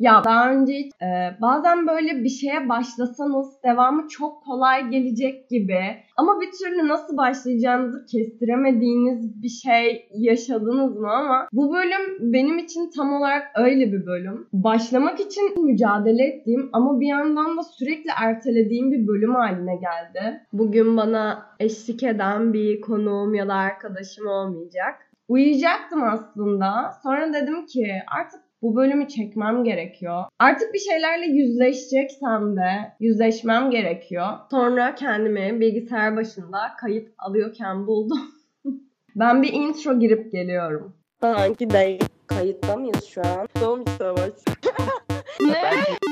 Ya daha önce hiç, e, bazen böyle bir şeye başlasanız devamı çok kolay gelecek gibi ama bir türlü nasıl başlayacağınızı kestiremediğiniz bir şey yaşadınız mı ama bu bölüm benim için tam olarak öyle bir bölüm. Başlamak için mücadele ettiğim ama bir yandan da sürekli ertelediğim bir bölüm haline geldi. Bugün bana eşlik eden bir konuğum ya da arkadaşım olmayacak. Uyuyacaktım aslında. Sonra dedim ki artık bu bölümü çekmem gerekiyor. Artık bir şeylerle yüzleşeceksem de yüzleşmem gerekiyor. Sonra kendimi bilgisayar başında kayıt alıyorken buldum. ben bir intro girip geliyorum. Sanki değil. Kayıtta mıyız şu an? Doğum savaş. Ne?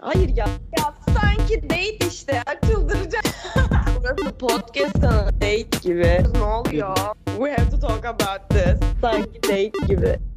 Hayır ya. Ya sanki date işte. Çıldıracağım. Burası podcast. Date gibi. Ne oluyor? We have to talk about this. Sanki date gibi.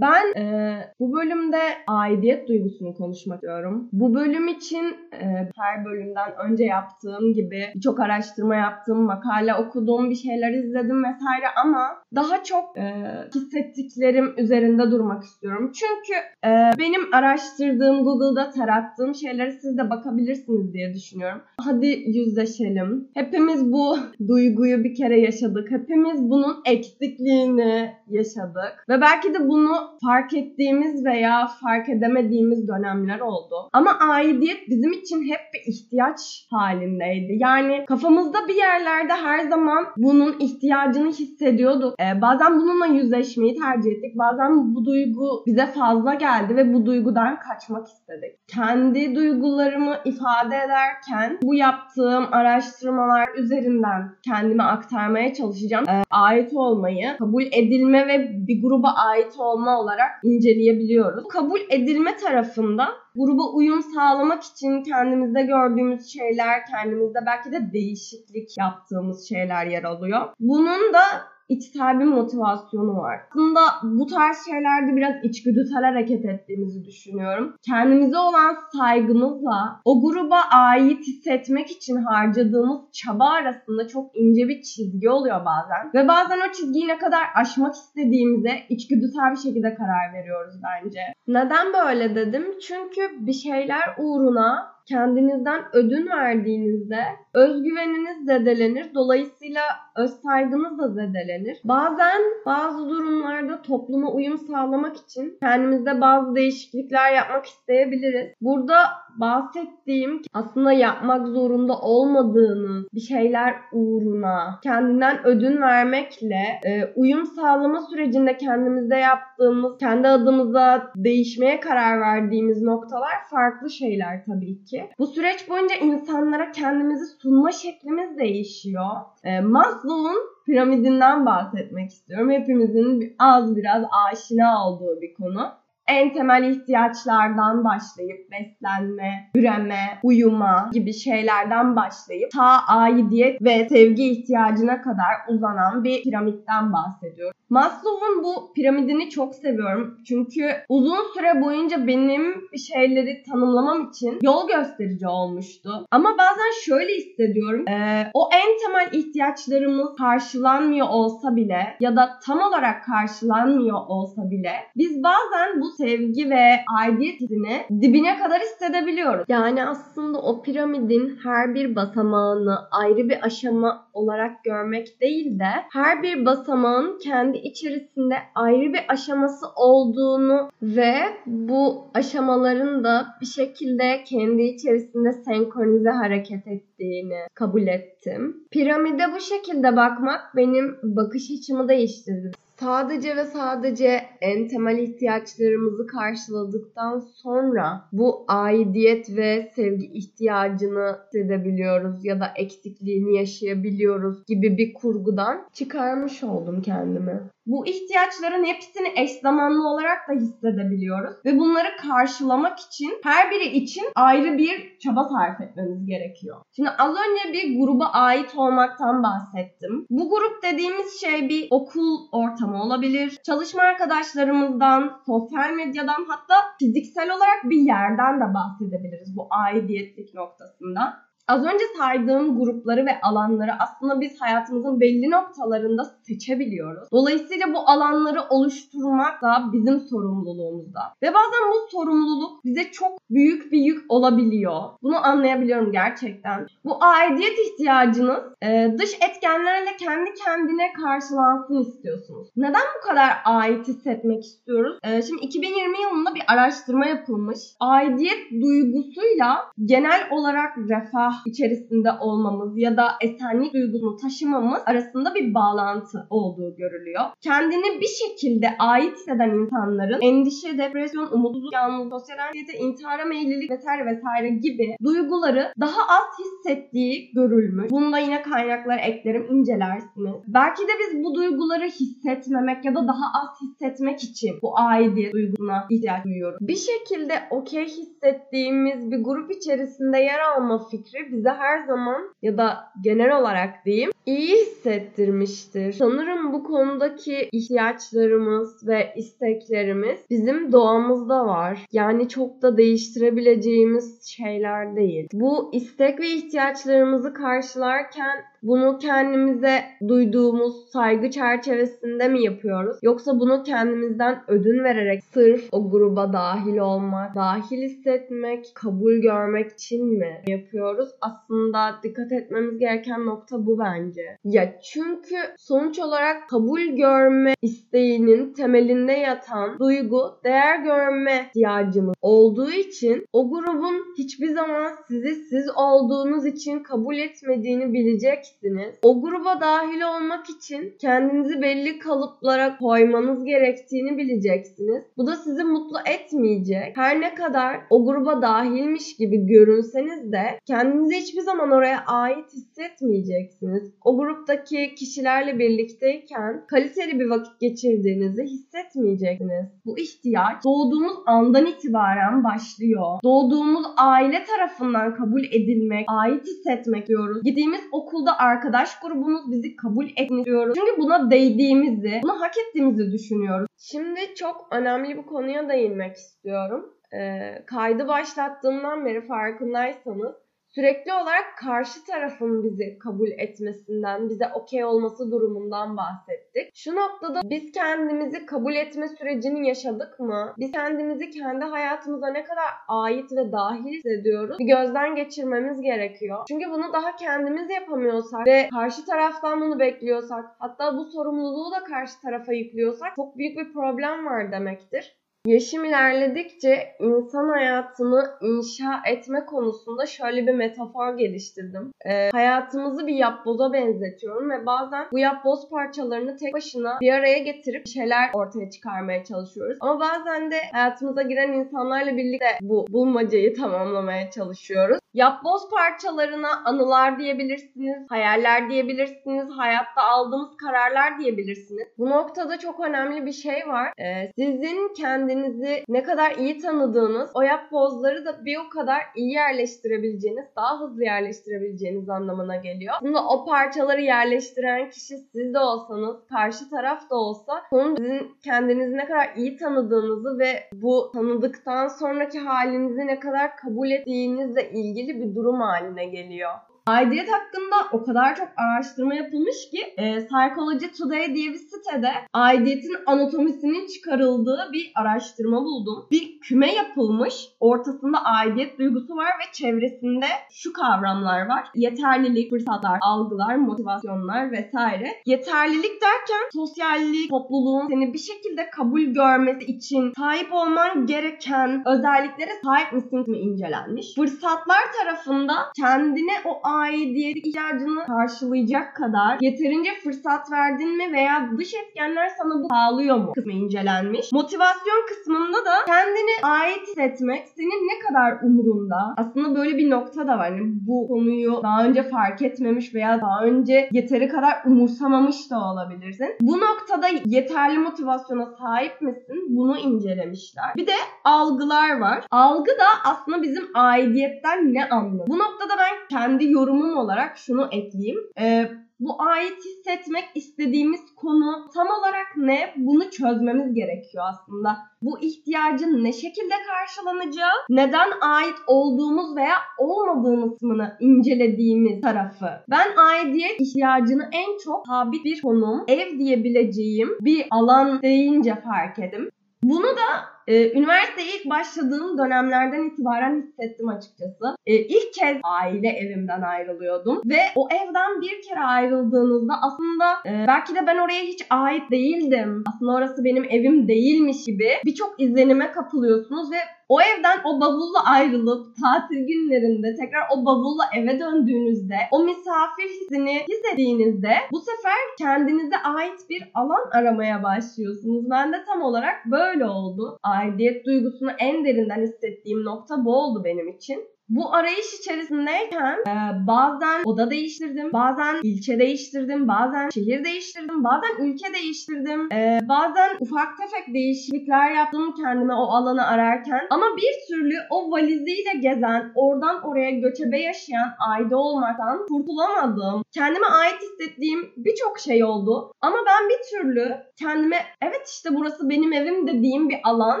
Ben e, bu bölümde aidiyet duygusunu konuşmak istiyorum. Bu bölüm için e, her bölümden önce yaptığım gibi çok araştırma yaptım, makale okudum, bir şeyler izledim vesaire ama daha çok e, hissettiklerim üzerinde durmak istiyorum. Çünkü e, benim araştırdığım, Google'da tarattığım şeyleri siz de bakabilirsiniz diye düşünüyorum. Hadi yüzleşelim. Hepimiz bu duyguyu bir kere yaşadık. Hepimiz bunun eksikliğini yaşadık. Ve belki de bunu fark ettiğimiz veya fark edemediğimiz dönemler oldu. Ama aidiyet bizim için hep bir ihtiyaç halindeydi. Yani kafamızda bir yerlerde her zaman bunun ihtiyacını hissediyorduk. Ee, bazen bununla yüzleşmeyi tercih ettik. Bazen bu duygu bize fazla geldi ve bu duygudan kaçmak istedik. Kendi duygularımı ifade ederken bu yaptığım araştırmalar üzerinden kendime aktarmaya çalışacağım. Ee, ait olmayı, kabul edilme ve bir gruba ait olma olarak inceleyebiliyoruz. Kabul edilme tarafında gruba uyum sağlamak için kendimizde gördüğümüz şeyler, kendimizde belki de değişiklik yaptığımız şeyler yer alıyor. Bunun da içsel bir motivasyonu var. Aslında bu tarz şeylerde biraz içgüdüsel hareket ettiğimizi düşünüyorum. Kendimize olan saygımızla o gruba ait hissetmek için harcadığımız çaba arasında çok ince bir çizgi oluyor bazen. Ve bazen o çizgiyi ne kadar aşmak istediğimize içgüdüsel bir şekilde karar veriyoruz bence. Neden böyle dedim? Çünkü bir şeyler uğruna kendinizden ödün verdiğinizde özgüveniniz zedelenir. Dolayısıyla öz saygınız da zedelenir. Bazen bazı durumlarda topluma uyum sağlamak için kendimizde bazı değişiklikler yapmak isteyebiliriz. Burada bahsettiğim aslında yapmak zorunda olmadığınız bir şeyler uğruna kendinden ödün vermekle e, uyum sağlama sürecinde kendimizde yaptığımız, kendi adımıza değişmeye karar verdiğimiz noktalar farklı şeyler tabii ki. Bu süreç boyunca insanlara kendimizi sunma şeklimiz değişiyor. E, Maslow'un piramidinden bahsetmek istiyorum. Hepimizin az biraz aşina olduğu bir konu en temel ihtiyaçlardan başlayıp beslenme, üreme, uyuma gibi şeylerden başlayıp ta aidiyet ve sevgi ihtiyacına kadar uzanan bir piramitten bahsediyorum. Maslow'un bu piramidini çok seviyorum. Çünkü uzun süre boyunca benim bir şeyleri tanımlamam için yol gösterici olmuştu. Ama bazen şöyle hissediyorum. E, o en temel ihtiyaçlarımız karşılanmıyor olsa bile ya da tam olarak karşılanmıyor olsa bile biz bazen bu sevgi ve aidiyet hissini dibine kadar hissedebiliyoruz. Yani aslında o piramidin her bir basamağını ayrı bir aşama olarak görmek değil de her bir basamağın kendi içerisinde ayrı bir aşaması olduğunu ve bu aşamaların da bir şekilde kendi içerisinde senkronize hareket ettiğini kabul ettim. Piramide bu şekilde bakmak benim bakış açımı değiştirdi. Sadece ve sadece en temel ihtiyaçlarımızı karşıladıktan sonra bu aidiyet ve sevgi ihtiyacını hissedebiliyoruz ya da eksikliğini yaşayabiliyoruz gibi bir kurgudan çıkarmış oldum kendimi. Bu ihtiyaçların hepsini eş zamanlı olarak da hissedebiliyoruz ve bunları karşılamak için her biri için ayrı bir çaba sarf etmemiz gerekiyor. Şimdi az önce bir gruba ait olmaktan bahsettim. Bu grup dediğimiz şey bir okul ortamı olabilir. Çalışma arkadaşlarımızdan, sosyal medyadan hatta fiziksel olarak bir yerden de bahsedebiliriz bu aidiyetlik noktasında. Az önce saydığım grupları ve alanları aslında biz hayatımızın belli noktalarında seçebiliyoruz. Dolayısıyla bu alanları oluşturmak da bizim sorumluluğumuzda. Ve bazen bu sorumluluk bize çok büyük bir yük olabiliyor. Bunu anlayabiliyorum gerçekten. Bu aidiyet ihtiyacınız e, dış etkenlerle kendi kendine karşılansın istiyorsunuz. Neden bu kadar ait hissetmek istiyoruz? E, şimdi 2020 yılında bir araştırma yapılmış. Aidiyet duygusuyla genel olarak refah içerisinde olmamız ya da esenlik duygusunu taşımamız arasında bir bağlantı olduğu görülüyor. Kendini bir şekilde ait hisseden insanların endişe, depresyon, umutsuzluk, yalnızlık, sosyal anksiyete, intihara meyillilik vesaire vesaire gibi duyguları daha az hissettiği görülmüş. Bunda yine kaynakları eklerim incelersiniz. Belki de biz bu duyguları hissetmemek ya da daha az hissetmek için bu aidiyet duygusuna ihtiyaç duyuyoruz. Bir şekilde okey hissettiğimiz bir grup içerisinde yer alma fikri bize her zaman ya da genel olarak diyeyim iyi hissettirmiştir. Sanırım bu konudaki ihtiyaçlarımız ve isteklerimiz bizim doğamızda var. Yani çok da değiştirebileceğimiz şeyler değil. Bu istek ve ihtiyaçlarımızı karşılarken bunu kendimize duyduğumuz saygı çerçevesinde mi yapıyoruz? Yoksa bunu kendimizden ödün vererek sırf o gruba dahil olmak, dahil hissetmek, kabul görmek için mi yapıyoruz? Aslında dikkat etmemiz gereken nokta bu bence. Ya çünkü sonuç olarak kabul görme isteğinin temelinde yatan duygu değer görme ihtiyacımız olduğu için o grubun hiçbir zaman sizi siz olduğunuz için kabul etmediğini bilecek edeceksiniz. O gruba dahil olmak için kendinizi belli kalıplara koymanız gerektiğini bileceksiniz. Bu da sizi mutlu etmeyecek. Her ne kadar o gruba dahilmiş gibi görünseniz de kendinizi hiçbir zaman oraya ait hissetmeyeceksiniz. O gruptaki kişilerle birlikteyken kaliteli bir vakit geçirdiğinizi hissetmeyeceksiniz. Bu ihtiyaç doğduğumuz andan itibaren başlıyor. Doğduğumuz aile tarafından kabul edilmek, ait hissetmek diyoruz. Gittiğimiz okulda arkadaş grubumuz bizi kabul etmiyor. Çünkü buna değdiğimizi, bunu hak ettiğimizi düşünüyoruz. Şimdi çok önemli bir konuya değinmek istiyorum. Ee, kaydı başlattığımdan beri farkındaysanız sürekli olarak karşı tarafın bizi kabul etmesinden, bize okey olması durumundan bahsettik. Şu noktada biz kendimizi kabul etme sürecini yaşadık mı? Biz kendimizi kendi hayatımıza ne kadar ait ve dahil hissediyoruz? Bir gözden geçirmemiz gerekiyor. Çünkü bunu daha kendimiz yapamıyorsak ve karşı taraftan bunu bekliyorsak, hatta bu sorumluluğu da karşı tarafa yüklüyorsak çok büyük bir problem var demektir. Yaşım ilerledikçe insan hayatını inşa etme konusunda şöyle bir metafor geliştirdim. Ee, hayatımızı bir yapboza benzetiyorum ve bazen bu yapboz parçalarını tek başına bir araya getirip şeyler ortaya çıkarmaya çalışıyoruz. Ama bazen de hayatımıza giren insanlarla birlikte bu bulmacayı tamamlamaya çalışıyoruz. Yapboz parçalarına anılar diyebilirsiniz, hayaller diyebilirsiniz, hayatta aldığımız kararlar diyebilirsiniz. Bu noktada çok önemli bir şey var. Ee, sizin kendinizi ne kadar iyi tanıdığınız, o yapbozları da bir o kadar iyi yerleştirebileceğiniz, daha hızlı yerleştirebileceğiniz anlamına geliyor. Aslında o parçaları yerleştiren kişi siz de olsanız, karşı taraf da olsa, onun sizin kendinizi ne kadar iyi tanıdığınızı ve bu tanıdıktan sonraki halinizi ne kadar kabul ettiğinizle ilgili bir durum haline geliyor. Aidiyet hakkında o kadar çok araştırma yapılmış ki e, Psychology Today diye bir sitede aidiyetin anatomisinin çıkarıldığı bir araştırma buldum. Bir küme yapılmış. Ortasında aidiyet duygusu var ve çevresinde şu kavramlar var. Yeterlilik, fırsatlar, algılar, motivasyonlar vesaire. Yeterlilik derken sosyallik, topluluğun seni bir şekilde kabul görmesi için sahip olman gereken özelliklere sahip misin mi incelenmiş. Fırsatlar tarafında kendine o aidiyet ihtiyacını karşılayacak kadar yeterince fırsat verdin mi veya dış etkenler sana bu sağlıyor mu kısmı incelenmiş. Motivasyon kısmında da kendini ait hissetmek senin ne kadar umurunda. Aslında böyle bir nokta da var. Yani bu konuyu daha önce fark etmemiş veya daha önce yeteri kadar umursamamış da olabilirsin. Bu noktada yeterli motivasyona sahip misin? Bunu incelemişler. Bir de algılar var. Algı da aslında bizim aidiyetten ne anlıyor? Bu noktada ben kendi yorumum olarak şunu ekleyeyim. Ee, Bu ait hissetmek istediğimiz konu tam olarak ne? Bunu çözmemiz gerekiyor aslında. Bu ihtiyacın ne şekilde karşılanacağı, neden ait olduğumuz veya olmadığımız kısmını incelediğimiz tarafı. Ben aidiyet ihtiyacını en çok sabit bir konum, ev diyebileceğim bir alan deyince fark ettim. Bunu da e, üniversiteye ilk başladığım dönemlerden itibaren hissettim açıkçası. E, ilk kez aile evimden ayrılıyordum ve o evden bir kere ayrıldığınızda aslında e, belki de ben oraya hiç ait değildim. Aslında orası benim evim değilmiş gibi birçok izlenime kapılıyorsunuz ve o evden o bavulla ayrılıp tatil günlerinde tekrar o bavulla eve döndüğünüzde o misafir hissini hissettiğinizde bu sefer kendinize ait bir alan aramaya başlıyorsunuz. Ben de tam olarak böyle oldu. Aidiyet duygusunu en derinden hissettiğim nokta bu oldu benim için. Bu arayış içerisindeyken e, bazen oda değiştirdim, bazen ilçe değiştirdim, bazen şehir değiştirdim, bazen ülke değiştirdim, e, bazen ufak tefek değişiklikler yaptım kendime o alanı ararken. Ama bir türlü o valiziyle gezen, oradan oraya göçebe yaşayan aile olmaktan kurtulamadım. Kendime ait hissettiğim birçok şey oldu. Ama ben bir türlü kendime evet işte burası benim evim dediğim bir alan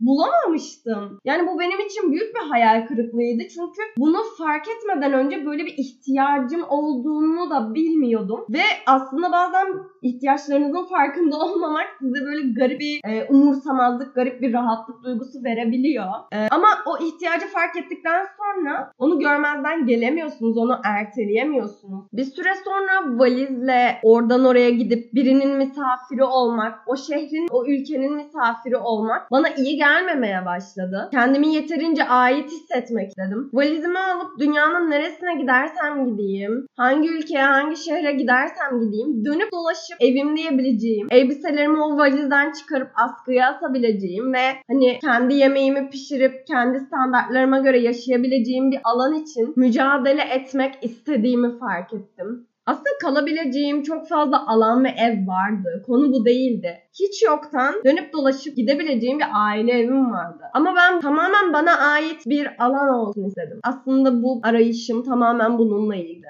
bulamamıştım. Yani bu benim için büyük bir hayal kırıklığıydı. Çünkü bunu fark etmeden önce böyle bir ihtiyacım olduğunu da bilmiyordum. Ve aslında bazen ihtiyaçlarınızın farkında olmamak size böyle garip bir e, umursamazlık, garip bir rahatlık duygusu verebiliyor. E, ama o ihtiyacı fark ettikten sonra onu görmezden gelemiyorsunuz, onu erteleyemiyorsunuz. Bir süre sonra valizle oradan oraya gidip birinin misafiri olmak, o şehrin, o ülkenin misafiri olmak bana iyi gelmemeye başladı. Kendimi yeterince ait hissetmek istedim. Valizimi alıp dünyanın neresine gidersem gideyim, hangi ülkeye, hangi şehre gidersem gideyim, dönüp dolaşıp evim diyebileceğim, elbiselerimi o valizden çıkarıp askıya asabileceğim ve hani kendi yemeğimi pişirip kendi standartlarıma göre yaşayabileceğim bir alan için mücadele etmek istediğimi fark ettim. Aslında kalabileceğim çok fazla alan ve ev vardı. Konu bu değildi. Hiç yoktan dönüp dolaşıp gidebileceğim bir aile evim vardı. Ama ben tamamen bana ait bir alan olsun istedim. Aslında bu arayışım tamamen bununla ilgili.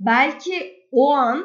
Belki o an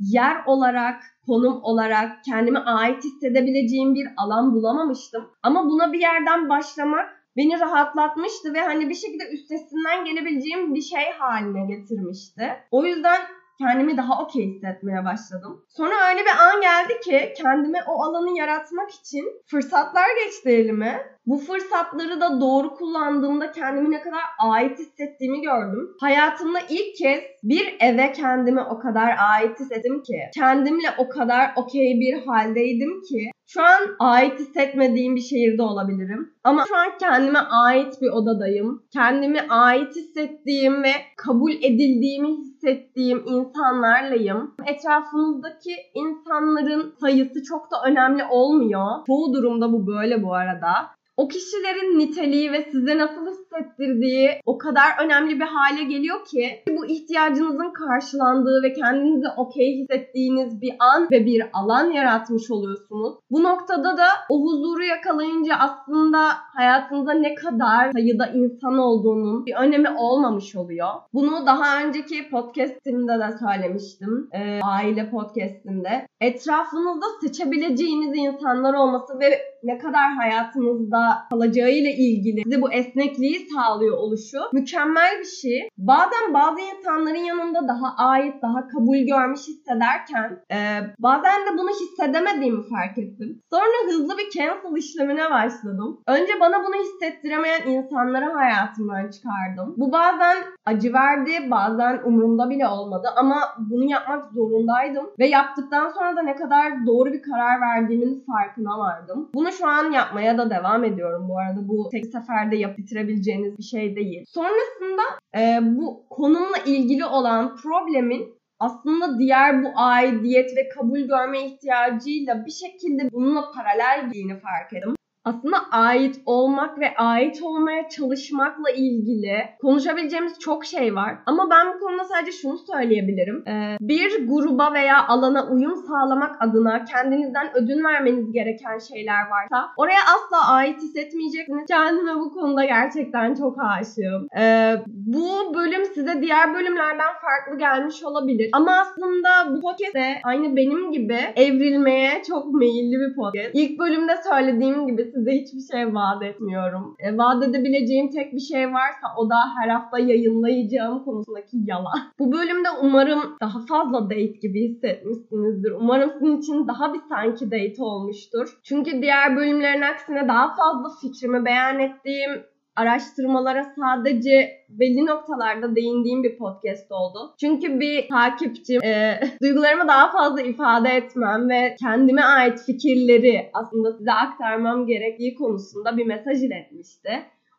yer olarak, konum olarak kendime ait hissedebileceğim bir alan bulamamıştım. Ama buna bir yerden başlamak beni rahatlatmıştı ve hani bir şekilde üstesinden gelebileceğim bir şey haline getirmişti. O yüzden kendimi daha okey hissetmeye başladım. Sonra öyle bir an geldi ki kendime o alanı yaratmak için fırsatlar geçti elime. Bu fırsatları da doğru kullandığımda kendimi ne kadar ait hissettiğimi gördüm. Hayatımda ilk kez bir eve kendimi o kadar ait hissettim ki, kendimle o kadar okey bir haldeydim ki şu an ait hissetmediğim bir şehirde olabilirim. Ama şu an kendime ait bir odadayım. Kendimi ait hissettiğim ve kabul edildiğimi hissettiğim insanlarlayım. Etrafımızdaki insanların sayısı çok da önemli olmuyor. Çoğu durumda bu böyle bu arada. O kişilerin niteliği ve size nasıl hissettirdiği o kadar önemli bir hale geliyor ki bu ihtiyacınızın karşılandığı ve kendinizi okey hissettiğiniz bir an ve bir alan yaratmış oluyorsunuz. Bu noktada da o huzuru yakalayınca aslında hayatınızda ne kadar sayıda insan olduğunun bir önemi olmamış oluyor. Bunu daha önceki podcastimde de söylemiştim. Ee, aile podcastimde. Etrafınızda seçebileceğiniz insanlar olması ve ne kadar hayatınızda kalacağıyla ilgili size bu esnekliği sağlıyor oluşu mükemmel bir şey. Bazen bazı insanların yanında daha ait, daha kabul görmüş hissederken e, bazen de bunu hissedemediğimi fark ettim. Sonra hızlı bir cancel işlemine başladım. Önce bana bunu hissettiremeyen insanları hayatımdan çıkardım. Bu bazen acı verdi, bazen umurumda bile olmadı ama bunu yapmak zorundaydım ve yaptıktan sonra da ne kadar doğru bir karar verdiğimin farkına vardım. Bunu şu an yapmaya da devam ediyorum bu arada. Bu tek seferde yap bitirebileceğiniz bir şey değil. Sonrasında e, bu konumla ilgili olan problemin aslında diğer bu aidiyet ve kabul görme ihtiyacıyla bir şekilde bununla paralel gittiğini fark ettim. Aslında ait olmak ve ait olmaya çalışmakla ilgili konuşabileceğimiz çok şey var. Ama ben bu konuda sadece şunu söyleyebilirim. Ee, bir gruba veya alana uyum sağlamak adına kendinizden ödün vermeniz gereken şeyler varsa oraya asla ait hissetmeyeceksiniz. Kendime bu konuda gerçekten çok aşığım. Ee, bu bölüm size diğer bölümlerden farklı gelmiş olabilir. Ama aslında bu podcast de aynı benim gibi evrilmeye çok meyilli bir podcast. İlk bölümde söylediğim gibi size hiçbir şey vaat etmiyorum. E, vaat edebileceğim tek bir şey varsa o da her hafta yayınlayacağım konusundaki yalan. Bu bölümde umarım daha fazla date gibi hissetmişsinizdir. Umarım sizin için daha bir sanki date olmuştur. Çünkü diğer bölümlerin aksine daha fazla fikrimi beyan ettiğim araştırmalara sadece belli noktalarda değindiğim bir podcast oldu. Çünkü bir takipçim e, duygularımı daha fazla ifade etmem ve kendime ait fikirleri aslında size aktarmam gerektiği konusunda bir mesaj iletmişti.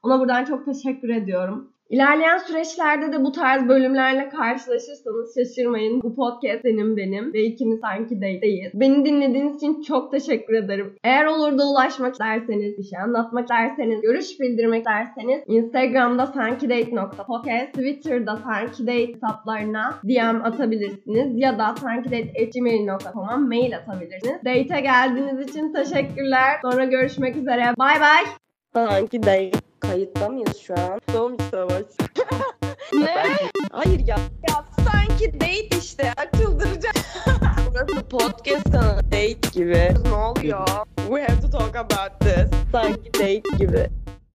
Ona buradan çok teşekkür ediyorum. İlerleyen süreçlerde de bu tarz bölümlerle karşılaşırsanız şaşırmayın. Bu podcast senin benim ve ikimiz sanki değil. Beni dinlediğiniz için çok teşekkür ederim. Eğer olur da ulaşmak isterseniz, bir şey anlatmak isterseniz, görüş bildirmek isterseniz Instagram'da sankidate.podcast, Twitter'da sankidate hesaplarına DM atabilirsiniz ya da sankidate.gmail.com'a mail atabilirsiniz. Date'e geldiğiniz için teşekkürler. Sonra görüşmek üzere. Bay bay. Sanki date. Kayıtta mıyız şu an? Doğum savaş. Ne? Hayır ya. Ya sanki date işte. Çıldıracağım. Burası podcast kanalı. Date gibi. Ne oluyor? We have to talk about this. Sanki date gibi.